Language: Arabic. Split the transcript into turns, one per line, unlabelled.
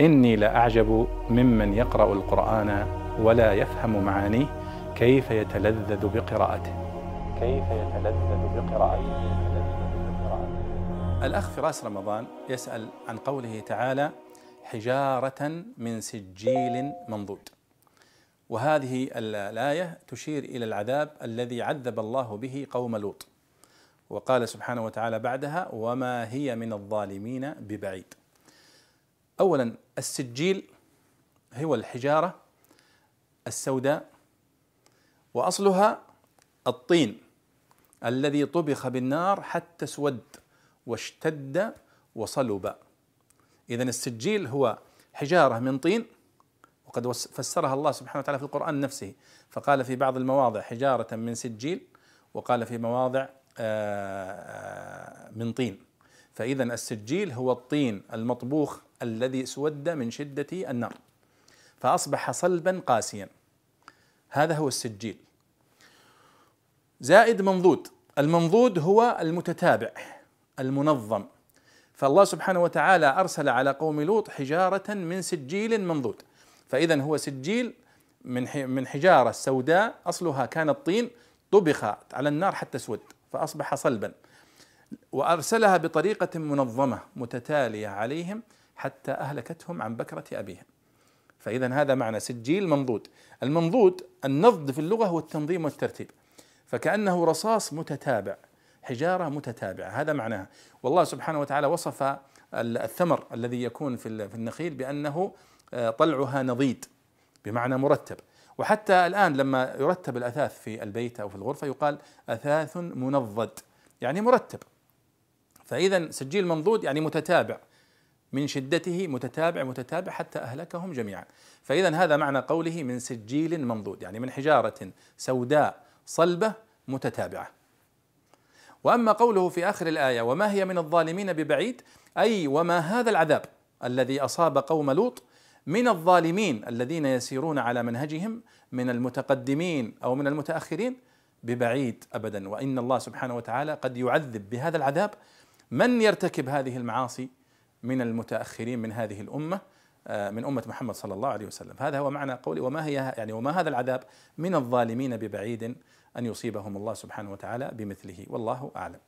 إني لأعجب ممن يقرأ القرآن ولا يفهم معانيه كيف يتلذذ بقراءته. كيف يتلذذ بقراءته. الأخ فراس رمضان يسأل عن قوله تعالى حجارة من سجيل منضود وهذه الآية تشير إلى العذاب الذي عذب الله به قوم لوط. وقال سبحانه وتعالى بعدها وما هي من الظالمين ببعيد اولا السجيل هو الحجارة السوداء وأصلها الطين الذي طبخ بالنار حتى اسود واشتد وصلب. اذا السجيل هو حجارة من طين وقد فسرها الله سبحانه وتعالى في القرآن نفسه. فقال في بعض المواضع حجارة من سجيل وقال في مواضع آه، من طين. فإذا السجيل هو الطين المطبوخ الذي اسود من شدة النار فأصبح صلبا قاسيا. هذا هو السجيل. زائد منضود. المنضود هو المتتابع المنظم. فالله سبحانه وتعالى أرسل على قوم لوط حجارة من سجيل منضود. فإذا هو سجيل من من حجارة سوداء أصلها كانت طين طبخ على النار حتى اسود فأصبح صلبا. وأرسلها بطريقة منظمة متتالية عليهم حتى أهلكتهم عن بكرة أبيهم. فإذا هذا معنى سجيل منضود. المنضود النضد في اللغة هو التنظيم والترتيب. فكأنه رصاص متتابع حجارة متتابعة. هذا معناها. والله سبحانه وتعالى وصف الثمر الذي يكون في النخيل بأنه آه، طلعها نضيد بمعنى مرتب. وحتى الآن لما يرتب الأثاث في البيت أو في الغرفة يقال أثاث منضد يعني مرتب. فإذا سجيل منضود يعني متتابع. من شدته متتابع متتابع حتى أهلكهم جميعا. فإذا هذا معنى قوله من سجيل منضود يعني من حجارة سوداء صلبة متتابعة. وأما قوله في آخر الآية وما هي من الظالمين ببعيد؟ أي وما هذا العذاب الذي أصاب قوم لوط من الظالمين الذين يسيرون على منهجهم من المتقدمين أو من المتأخرين ببعيد ابدا. وإن الله سبحانه وتعالى قد يعذب بهذا العذاب من يرتكب هذه المعاصي من المتأخرين من هذه الأمة آه، من أمة محمد صلى الله عليه وسلم. هذا هو معنى قولي وما هي يعني وما هذا العذاب من الظالمين ببعيد أن يصيبهم الله سبحانه وتعالى بمثله. والله أعلم.